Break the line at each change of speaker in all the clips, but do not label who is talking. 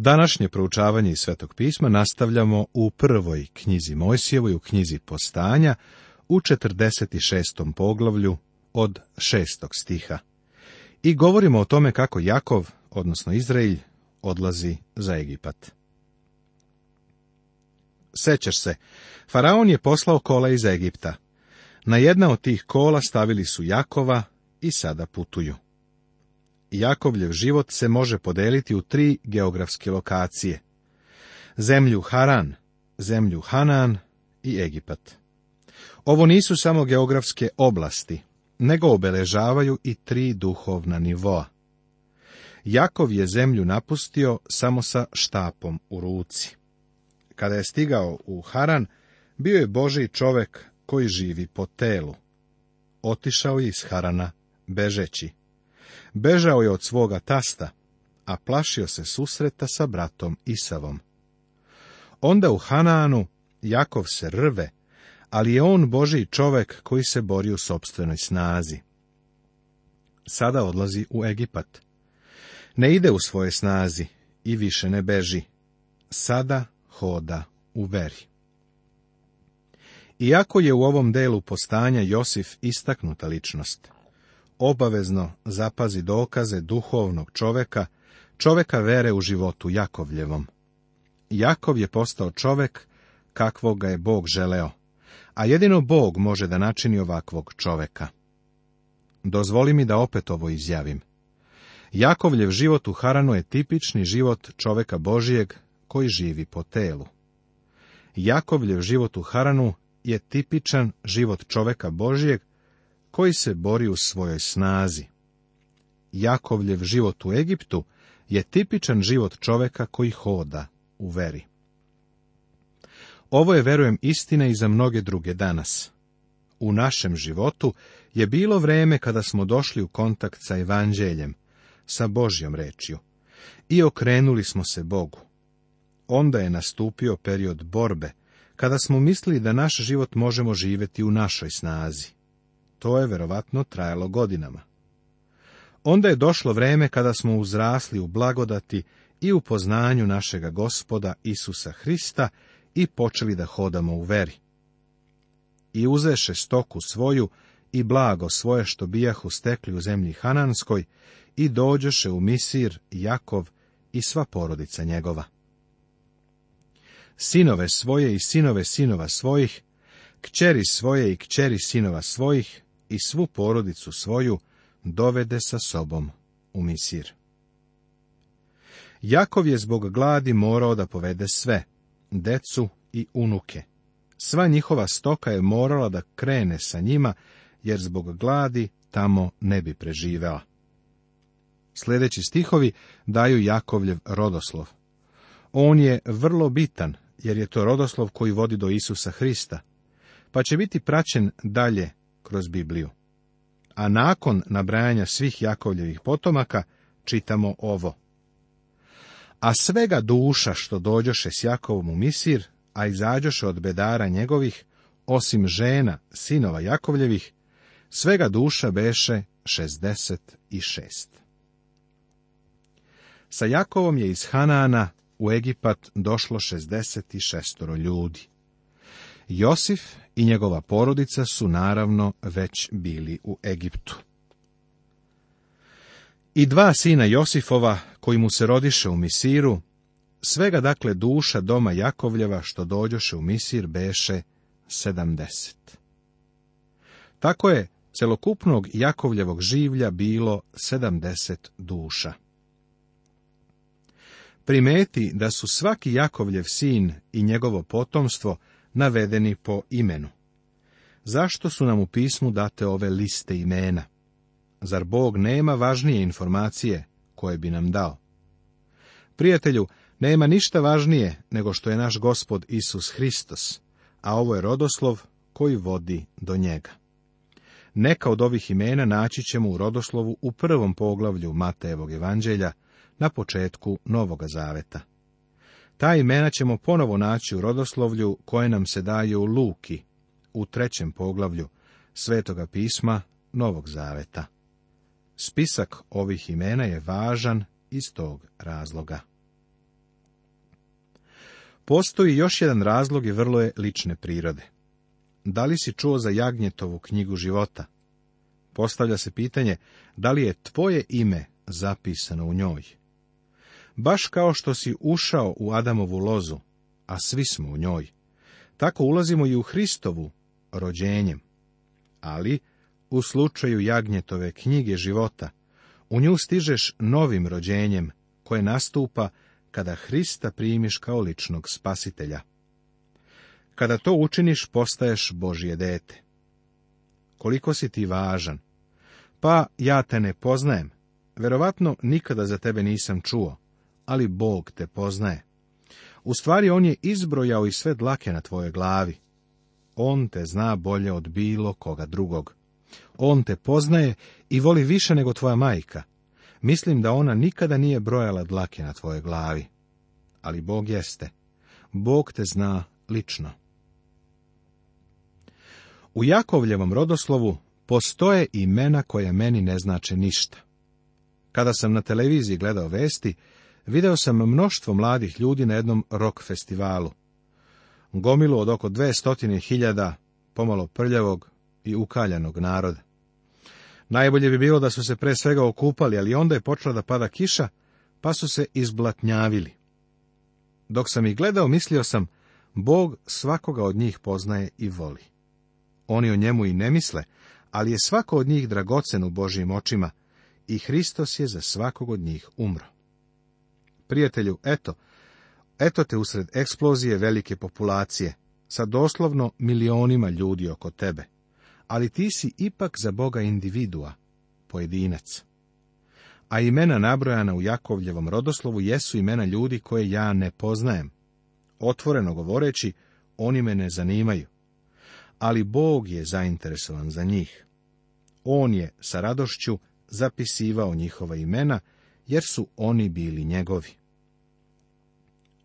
Današnje proučavanje iz Svetog pisma nastavljamo u prvoj knjizi Mojsijevoj, u knjizi Postanja, u 46. poglavlju od 6. stiha. I govorimo o tome kako Jakov, odnosno izrael odlazi za Egipat. Sećaš se, Faraon je poslao kola iz Egipta. Na jedna od tih kola stavili su Jakova i sada putuju. Jakovljev život se može podeliti u tri geografske lokacije. Zemlju Haran, zemlju Hanan i Egipat. Ovo nisu samo geografske oblasti, nego obeležavaju i tri duhovna nivoa. Jakov je zemlju napustio samo sa štapom u ruci. Kada je stigao u Haran, bio je Boži čovek koji živi po telu. Otišao je iz Harana bežeći. Bežao je od svoga tasta, a plašio se susreta sa bratom Isavom. Onda u Hananu Jakov se rve, ali je on boži čovek koji se bori u sobstvenoj snazi. Sada odlazi u Egipat. Ne ide u svoje snazi i više ne beži. Sada hoda u veri. Iako je u ovom delu postanja Josif istaknuta ličnost, obavezno zapazi dokaze duhovnog čoveka, čoveka vere u životu Jakovljevom. Jakov je postao čovek kakvog ga je Bog želeo, a jedino Bog može da načini ovakvog čoveka. Dozvoli mi da opet ovo izjavim. Jakovljev život u Haranu je tipični život čoveka Božijeg koji živi po telu. Jakovljev život u Haranu je tipičan život čoveka Božijeg koji se bori u svojoj snazi. Jakovljev život u Egiptu je tipičan život čoveka koji hoda u veri. Ovo je, verujem, istina i za mnoge druge danas. U našem životu je bilo vreme kada smo došli u kontakt sa evanđeljem, sa Božjom rečju, i okrenuli smo se Bogu. Onda je nastupio period borbe, kada smo mislili da naš život možemo živjeti u našoj snazi. To je verovatno trajalo godinama. Onda je došlo vreme kada smo uzrasli u blagodati i u poznanju našega gospoda Isusa Hrista i počeli da hodamo u veri. I uzeše stoku svoju i blago svoje što bijahu stekli u zemlji Hananskoj i dođeše u Misir, Jakov i sva porodica njegova. Sinove svoje i sinove sinova svojih, kćeri svoje i kćeri sinova svojih, i svu porodicu svoju dovede sa sobom u Misir. Jakov je zbog gladi morao da povede sve, decu i unuke. Sva njihova stoka je morala da krene sa njima, jer zbog gladi tamo ne bi preživela. Sljedeći stihovi daju Jakovljev rodoslov. On je vrlo bitan, jer je to rodoslov koji vodi do Isusa Hrista, pa će biti praćen dalje kroz Bibliju. A nakon nabrajanja svih Jakovljevih potomaka čitamo ovo. A svega duša što dođoše s Jakovom u Misir, a izađoše od bedara njegovih, osim žena, sinova Jakovljevih, svega duša beše 66. Sa Jakovom je iz Hanana u Egipat došlo 66 ljudi. Josif i njegova porodica su naravno već bili u Egiptu. I dva sina Josifova, koji mu se rodiše u Misiru, svega dakle duša doma Jakovljeva što dođoše u Misir beše sedamdeset. Tako je celokupnog Jakovljevog življa bilo sedamdeset duša. Primeti da su svaki Jakovljev sin i njegovo potomstvo navedeni po imenu. Zašto su nam u pismu date ove liste imena? Zar Bog nema važnije informacije koje bi nam dao? Prijatelju, nema ništa važnije nego što je naš gospod Isus Hristos, a ovo je rodoslov koji vodi do njega. Neka od ovih imena naći ćemo u rodoslovu u prvom poglavlju Matejevog evanđelja na početku Novoga zaveta. Ta imena ćemo ponovo naći u rodoslovlju koje nam se daje u Luki, u trećem poglavlju Svetoga pisma Novog Zaveta. Spisak ovih imena je važan iz tog razloga. Postoji još jedan razlog i vrlo je lične prirode. Da li si čuo za Jagnjetovu knjigu života? Postavlja se pitanje da li je tvoje ime zapisano u njoj. Baš kao što si ušao u Adamovu lozu, a svi smo u njoj, tako ulazimo i u Hristovu rođenjem. Ali, u slučaju jagnjetove knjige života, u nju stižeš novim rođenjem, koje nastupa kada Hrista primiš kao ličnog spasitelja. Kada to učiniš, postaješ Božje dete. Koliko si ti važan? Pa ja te ne poznajem. Verovatno nikada za tebe nisam čuo ali Bog te poznaje. U stvari, On je izbrojao i sve dlake na tvojoj glavi. On te zna bolje od bilo koga drugog. On te poznaje i voli više nego tvoja majka. Mislim da ona nikada nije brojala dlake na tvojoj glavi. Ali Bog jeste. Bog te zna lično. U Jakovljevom rodoslovu postoje imena koja meni ne znače ništa. Kada sam na televiziji gledao vesti, Video sam mnoštvo mladih ljudi na jednom rock festivalu. Gomilu od oko hiljada pomalo prljavog i ukaljanog naroda. Najbolje bi bilo da su se pre svega okupali, ali onda je počela da pada kiša, pa su se izblatnjavili. Dok sam ih gledao, mislio sam, Bog svakoga od njih poznaje i voli. Oni o njemu i ne misle, ali je svako od njih dragocen u Božijim očima i Hristos je za svakog od njih umro. Prijatelju, eto, eto te usred eksplozije velike populacije, sa doslovno milionima ljudi oko tebe. Ali ti si ipak za Boga individua, pojedinac. A imena nabrojana u Jakovljevom rodoslovu jesu imena ljudi koje ja ne poznajem. Otvoreno govoreći, oni me ne zanimaju. Ali Bog je zainteresovan za njih. On je sa radošću zapisivao njihova imena jer su oni bili njegovi.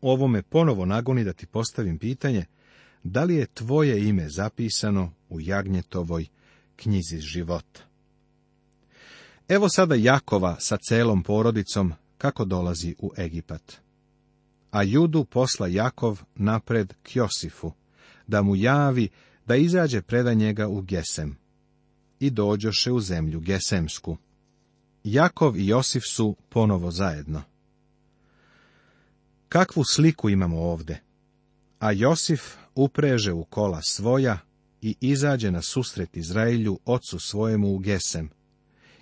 Ovo me ponovo nagoni da ti postavim pitanje, da li je tvoje ime zapisano u Jagnjetovoj knjizi života? Evo sada Jakova sa celom porodicom kako dolazi u Egipat. A Judu posla Jakov napred k Josifu, da mu javi da izađe preda njega u Gesem. I dođoše u zemlju Gesemsku. Jakov i Josif su ponovo zajedno. Kakvu sliku imamo ovdje? A Josif upreže u kola svoja i izađe na susret Izraelju ocu svojemu u Gesem.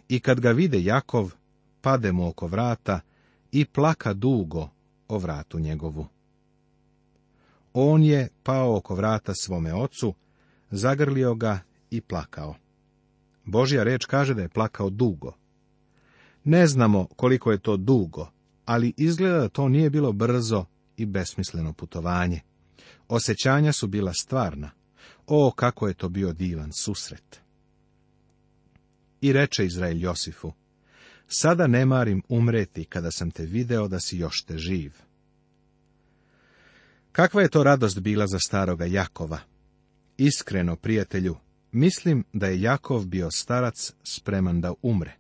I kad ga vide Jakov, pade mu oko vrata i plaka dugo o vratu njegovu. On je pao oko vrata svome ocu, zagrlio ga i plakao. Božja reč kaže da je plakao dugo. Ne znamo koliko je to dugo, ali izgleda da to nije bilo brzo i besmisleno putovanje. Osećanja su bila stvarna. O, kako je to bio divan susret! I reče Izrael Josifu, sada ne marim umreti kada sam te video da si još te živ. Kakva je to radost bila za staroga Jakova? Iskreno, prijatelju, mislim da je Jakov bio starac spreman da umre.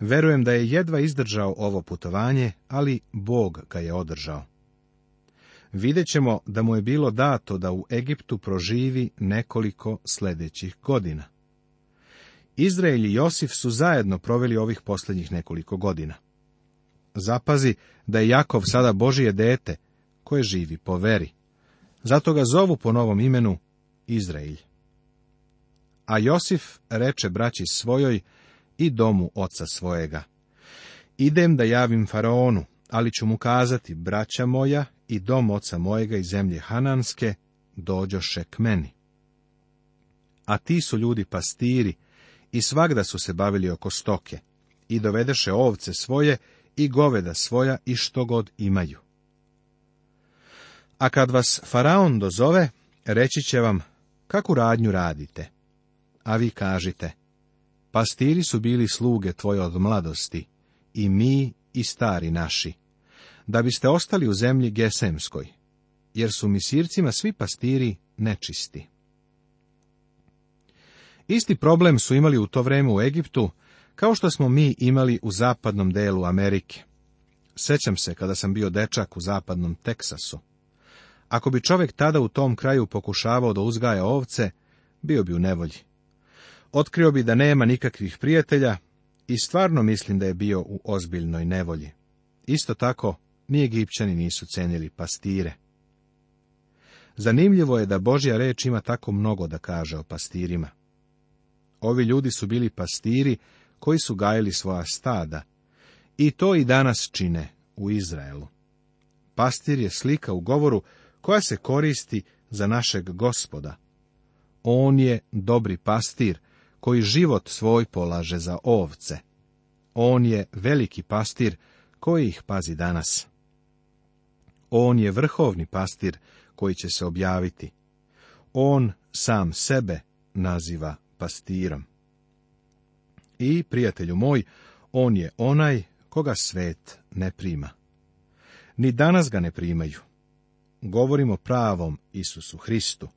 Verujem da je jedva izdržao ovo putovanje, ali Bog ga je održao. Videćemo da mu je bilo dato da u Egiptu proživi nekoliko sljedećih godina. Izrael i Josif su zajedno proveli ovih posljednjih nekoliko godina. Zapazi da je Jakov sada Božije dete, koje živi po veri. Zato ga zovu po novom imenu Izrael. A Josif reče braći svojoj, i domu oca svojega. Idem da javim faraonu, ali ću mu kazati, braća moja i dom oca mojega i zemlje Hananske, dođoše k meni. A ti su ljudi pastiri, i svagda su se bavili oko stoke, i dovedeše ovce svoje i goveda svoja i što god imaju. A kad vas faraon dozove, reći će vam, kakvu radnju radite? A vi kažite, Pastiri su bili sluge tvoje od mladosti, i mi i stari naši, da biste ostali u zemlji Gesemskoj, jer su misircima svi pastiri nečisti. Isti problem su imali u to vrijeme u Egiptu, kao što smo mi imali u zapadnom delu Amerike. Sećam se kada sam bio dečak u zapadnom Teksasu. Ako bi čovjek tada u tom kraju pokušavao da uzgaja ovce, bio bi u nevolji otkrio bi da nema nikakvih prijatelja i stvarno mislim da je bio u ozbiljnoj nevolji. Isto tako, ni Egipćani nisu cenili pastire. Zanimljivo je da Božja reč ima tako mnogo da kaže o pastirima. Ovi ljudi su bili pastiri koji su gajili svoja stada i to i danas čine u Izraelu. Pastir je slika u govoru koja se koristi za našeg gospoda. On je dobri pastir, koji život svoj polaže za ovce. On je veliki pastir koji ih pazi danas. On je vrhovni pastir koji će se objaviti. On sam sebe naziva pastirom. I, prijatelju moj, on je onaj koga svet ne prima. Ni danas ga ne primaju. Govorimo pravom Isusu Hristu.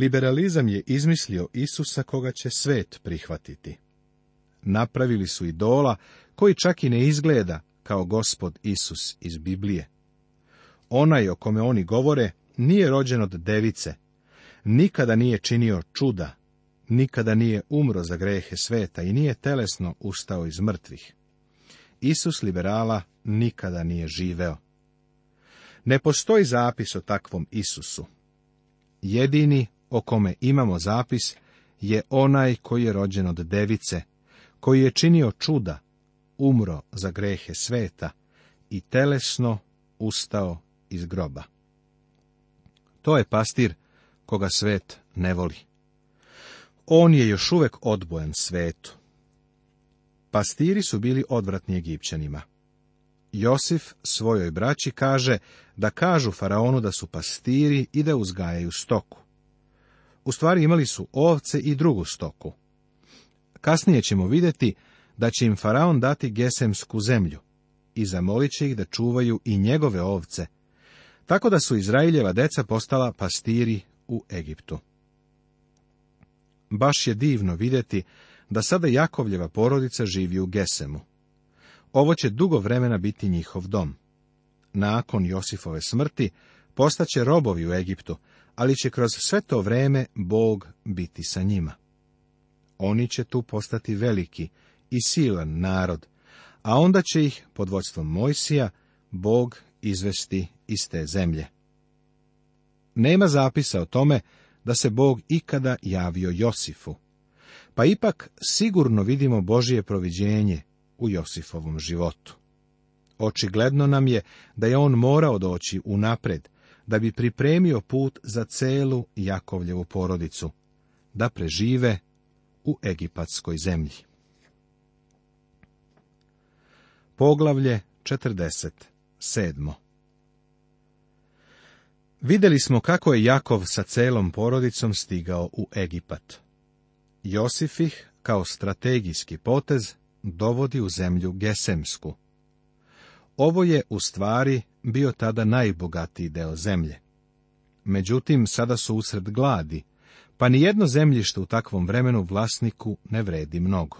Liberalizam je izmislio Isusa koga će svet prihvatiti. Napravili su idola koji čak i ne izgleda kao gospod Isus iz Biblije. Onaj o kome oni govore nije rođen od device, nikada nije činio čuda, nikada nije umro za grehe sveta i nije telesno ustao iz mrtvih. Isus liberala nikada nije živeo. Ne postoji zapis o takvom Isusu. Jedini o kome imamo zapis, je onaj koji je rođen od device, koji je činio čuda, umro za grehe sveta i telesno ustao iz groba. To je pastir koga svet ne voli. On je još uvek odbojen svetu. Pastiri su bili odvratni Egipćanima. Josif svojoj braći kaže da kažu faraonu da su pastiri i da uzgajaju stoku. U stvari imali su ovce i drugu stoku. Kasnije ćemo vidjeti da će im faraon dati gesemsku zemlju i zamolit ih da čuvaju i njegove ovce, tako da su Izraeljeva deca postala pastiri u Egiptu. Baš je divno vidjeti da sada Jakovljeva porodica živi u Gesemu. Ovo će dugo vremena biti njihov dom. Nakon Josifove smrti postaće robovi u Egiptu, ali će kroz sve to vreme Bog biti sa njima. Oni će tu postati veliki i silan narod, a onda će ih pod vodstvom Mojsija Bog izvesti iz te zemlje. Nema zapisa o tome da se Bog ikada javio Josifu, pa ipak sigurno vidimo Božije proviđenje u Josifovom životu. Očigledno nam je da je on morao doći u napred, da bi pripremio put za celu Jakovljevu porodicu, da prežive u egipatskoj zemlji. Poglavlje 47. Videli smo kako je Jakov sa celom porodicom stigao u Egipat. Josif ih, kao strategijski potez, dovodi u zemlju Gesemsku, ovo je u stvari bio tada najbogatiji deo zemlje. Međutim, sada su usred gladi, pa ni jedno zemljište u takvom vremenu vlasniku ne vredi mnogo.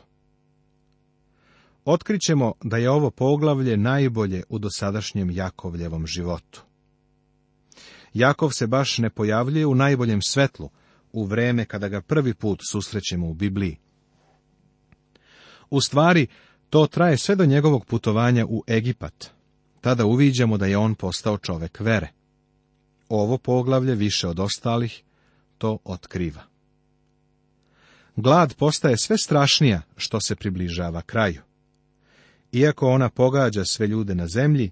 Otkrićemo da je ovo poglavlje najbolje u dosadašnjem Jakovljevom životu. Jakov se baš ne pojavljuje u najboljem svetlu, u vreme kada ga prvi put susrećemo u Bibliji. U stvari, to traje sve do njegovog putovanja u Egipat. Tada uviđamo da je on postao čovek vere. Ovo poglavlje više od ostalih to otkriva. Glad postaje sve strašnija što se približava kraju. Iako ona pogađa sve ljude na zemlji,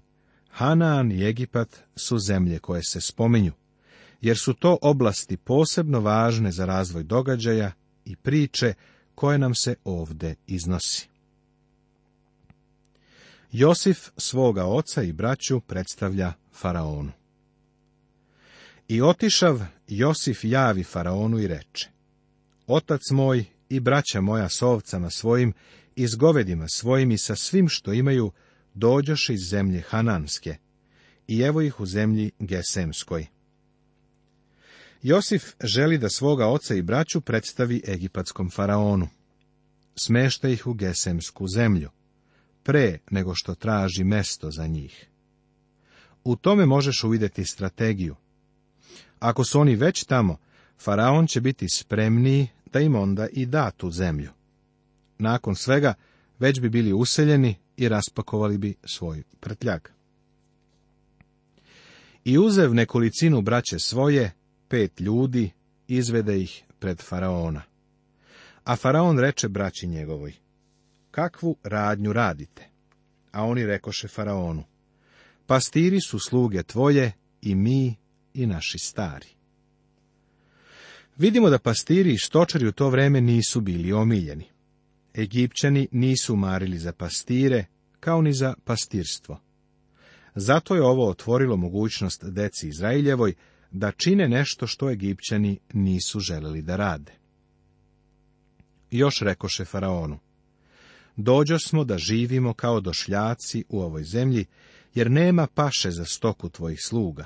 Hanan i Egipat su zemlje koje se spominju, jer su to oblasti posebno važne za razvoj događaja i priče koje nam se ovde iznosi. Josif svoga oca i braću predstavlja faraonu. I otišav Josif javi faraonu i reče, Otac moj i braća moja s na svojim i s govedima svojim i sa svim što imaju, dođoš iz zemlje Hananske, i evo ih u zemlji Gesemskoj. Josif želi da svoga oca i braću predstavi egipatskom faraonu. Smešta ih u Gesemsku zemlju pre nego što traži mesto za njih. U tome možeš uvidjeti strategiju. Ako su oni već tamo, faraon će biti spremniji da im onda i da tu zemlju. Nakon svega, već bi bili useljeni i raspakovali bi svoj prtljak. I uzev nekolicinu braće svoje, pet ljudi, izvede ih pred faraona. A faraon reče braći njegovoj, kakvu radnju radite? A oni rekoše faraonu, pastiri su sluge tvoje i mi i naši stari. Vidimo da pastiri i stočari u to vreme nisu bili omiljeni. Egipćani nisu marili za pastire, kao ni za pastirstvo. Zato je ovo otvorilo mogućnost deci Izraeljevoj da čine nešto što Egipćani nisu želeli da rade. Još rekoše faraonu, dođo smo da živimo kao došljaci u ovoj zemlji, jer nema paše za stoku tvojih sluga,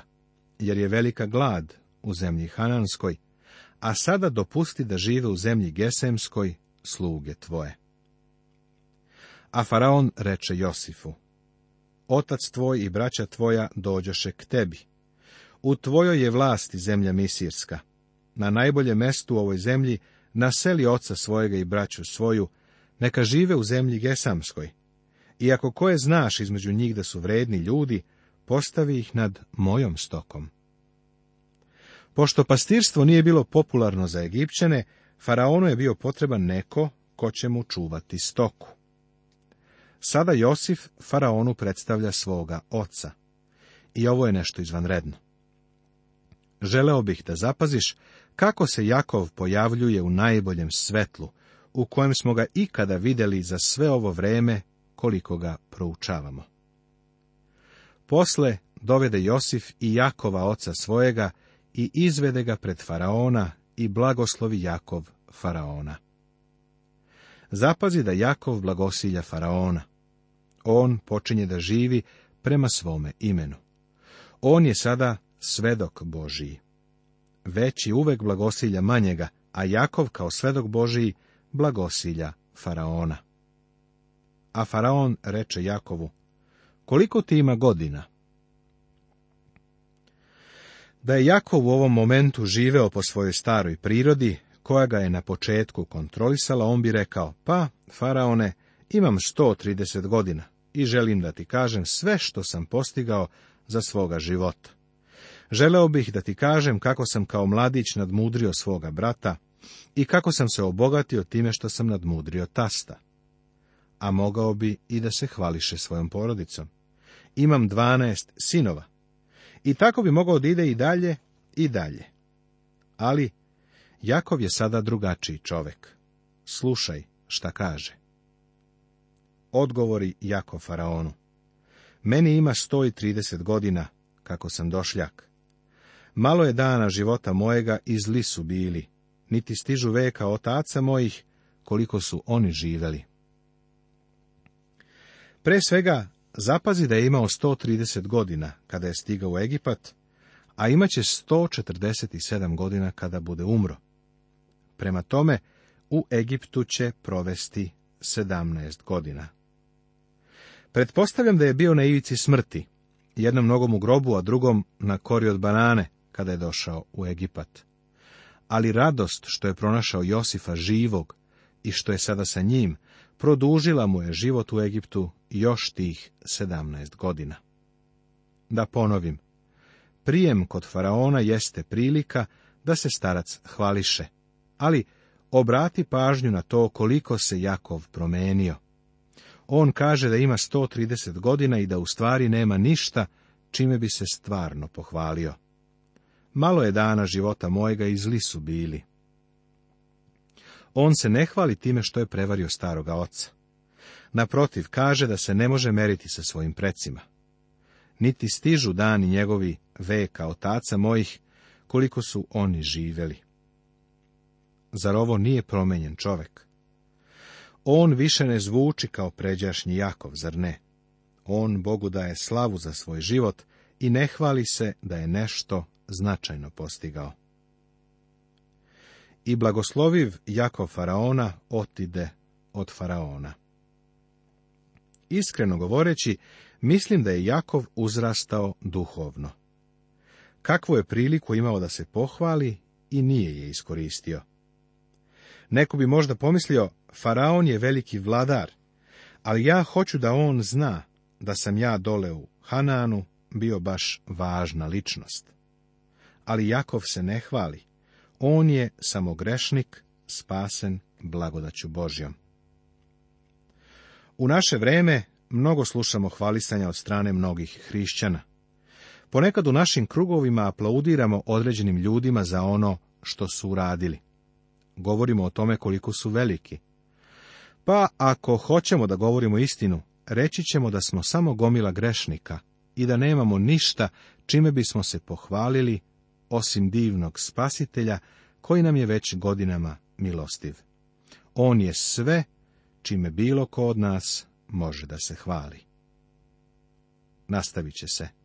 jer je velika glad u zemlji Hananskoj, a sada dopusti da žive u zemlji Gesemskoj sluge tvoje. A faraon reče Josifu, Otac tvoj i braća tvoja dođoše k tebi. U tvojoj je vlasti zemlja Misirska. Na najbolje mestu u ovoj zemlji naseli oca svojega i braću svoju, neka žive u zemlji Gesamskoj. I ako koje znaš između njih da su vredni ljudi, postavi ih nad mojom stokom. Pošto pastirstvo nije bilo popularno za Egipćane, faraonu je bio potreban neko ko će mu čuvati stoku. Sada Josif faraonu predstavlja svoga oca. I ovo je nešto izvanredno. Želeo bih da zapaziš kako se Jakov pojavljuje u najboljem svetlu, u kojem smo ga ikada vidjeli za sve ovo vreme koliko ga proučavamo. Posle dovede Josif i Jakova oca svojega i izvede ga pred faraona i blagoslovi Jakov faraona. Zapazi da Jakov blagosilja faraona. On počinje da živi prema svome imenu. On je sada svedok Božiji. Veći uvek blagosilja manjega, a Jakov kao svedok Božiji blagosilja faraona. A faraon reče Jakovu, koliko ti ima godina? Da je Jakov u ovom momentu živeo po svojoj staroj prirodi, koja ga je na početku kontrolisala, on bi rekao, pa, faraone, imam 130 godina i želim da ti kažem sve što sam postigao za svoga života. Želeo bih da ti kažem kako sam kao mladić nadmudrio svoga brata, i kako sam se obogatio time što sam nadmudrio tasta. A mogao bi i da se hvališe svojom porodicom. Imam dvanaest sinova. I tako bi mogao da ide i dalje i dalje. Ali Jakov je sada drugačiji čovek. Slušaj šta kaže. Odgovori Jakov faraonu. Meni ima sto trideset godina, kako sam došljak. Malo je dana života mojega i zli su bili, niti stižu veka otaca mojih, koliko su oni živjeli. Pre svega, zapazi da je imao 130 godina kada je stigao u Egipat, a imaće 147 godina kada bude umro. Prema tome, u Egiptu će provesti 17 godina. Pretpostavljam da je bio na ivici smrti, jednom nogom u grobu, a drugom na kori od banane, kada je došao u Egipat ali radost što je pronašao Josifa živog i što je sada sa njim, produžila mu je život u Egiptu još tih sedamnaest godina. Da ponovim, prijem kod faraona jeste prilika da se starac hvališe, ali obrati pažnju na to koliko se Jakov promenio. On kaže da ima 130 godina i da u stvari nema ništa čime bi se stvarno pohvalio. Malo je dana života mojega i zli su bili. On se ne hvali time što je prevario staroga oca. Naprotiv, kaže da se ne može meriti sa svojim precima. Niti stižu dani njegovi veka otaca mojih, koliko su oni živeli. Zar ovo nije promenjen čovek? On više ne zvuči kao pređašnji Jakov, zar ne? On Bogu daje slavu za svoj život i ne hvali se da je nešto značajno postigao. I blagosloviv Jakov faraona otide od faraona. Iskreno govoreći, mislim da je Jakov uzrastao duhovno. Kakvu je priliku imao da se pohvali i nije je iskoristio. Neko bi možda pomislio, faraon je veliki vladar, ali ja hoću da on zna da sam ja dole u Hananu bio baš važna ličnost ali Jakov se ne hvali. On je samo grešnik, spasen blagodaću Božjom. U naše vreme mnogo slušamo hvalisanja od strane mnogih hrišćana. Ponekad u našim krugovima aplaudiramo određenim ljudima za ono što su uradili. Govorimo o tome koliko su veliki. Pa ako hoćemo da govorimo istinu, reći ćemo da smo samo gomila grešnika i da nemamo ništa čime bismo se pohvalili osim divnog spasitelja, koji nam je već godinama milostiv. On je sve, čime bilo ko od nas može da se hvali. Nastavit će se.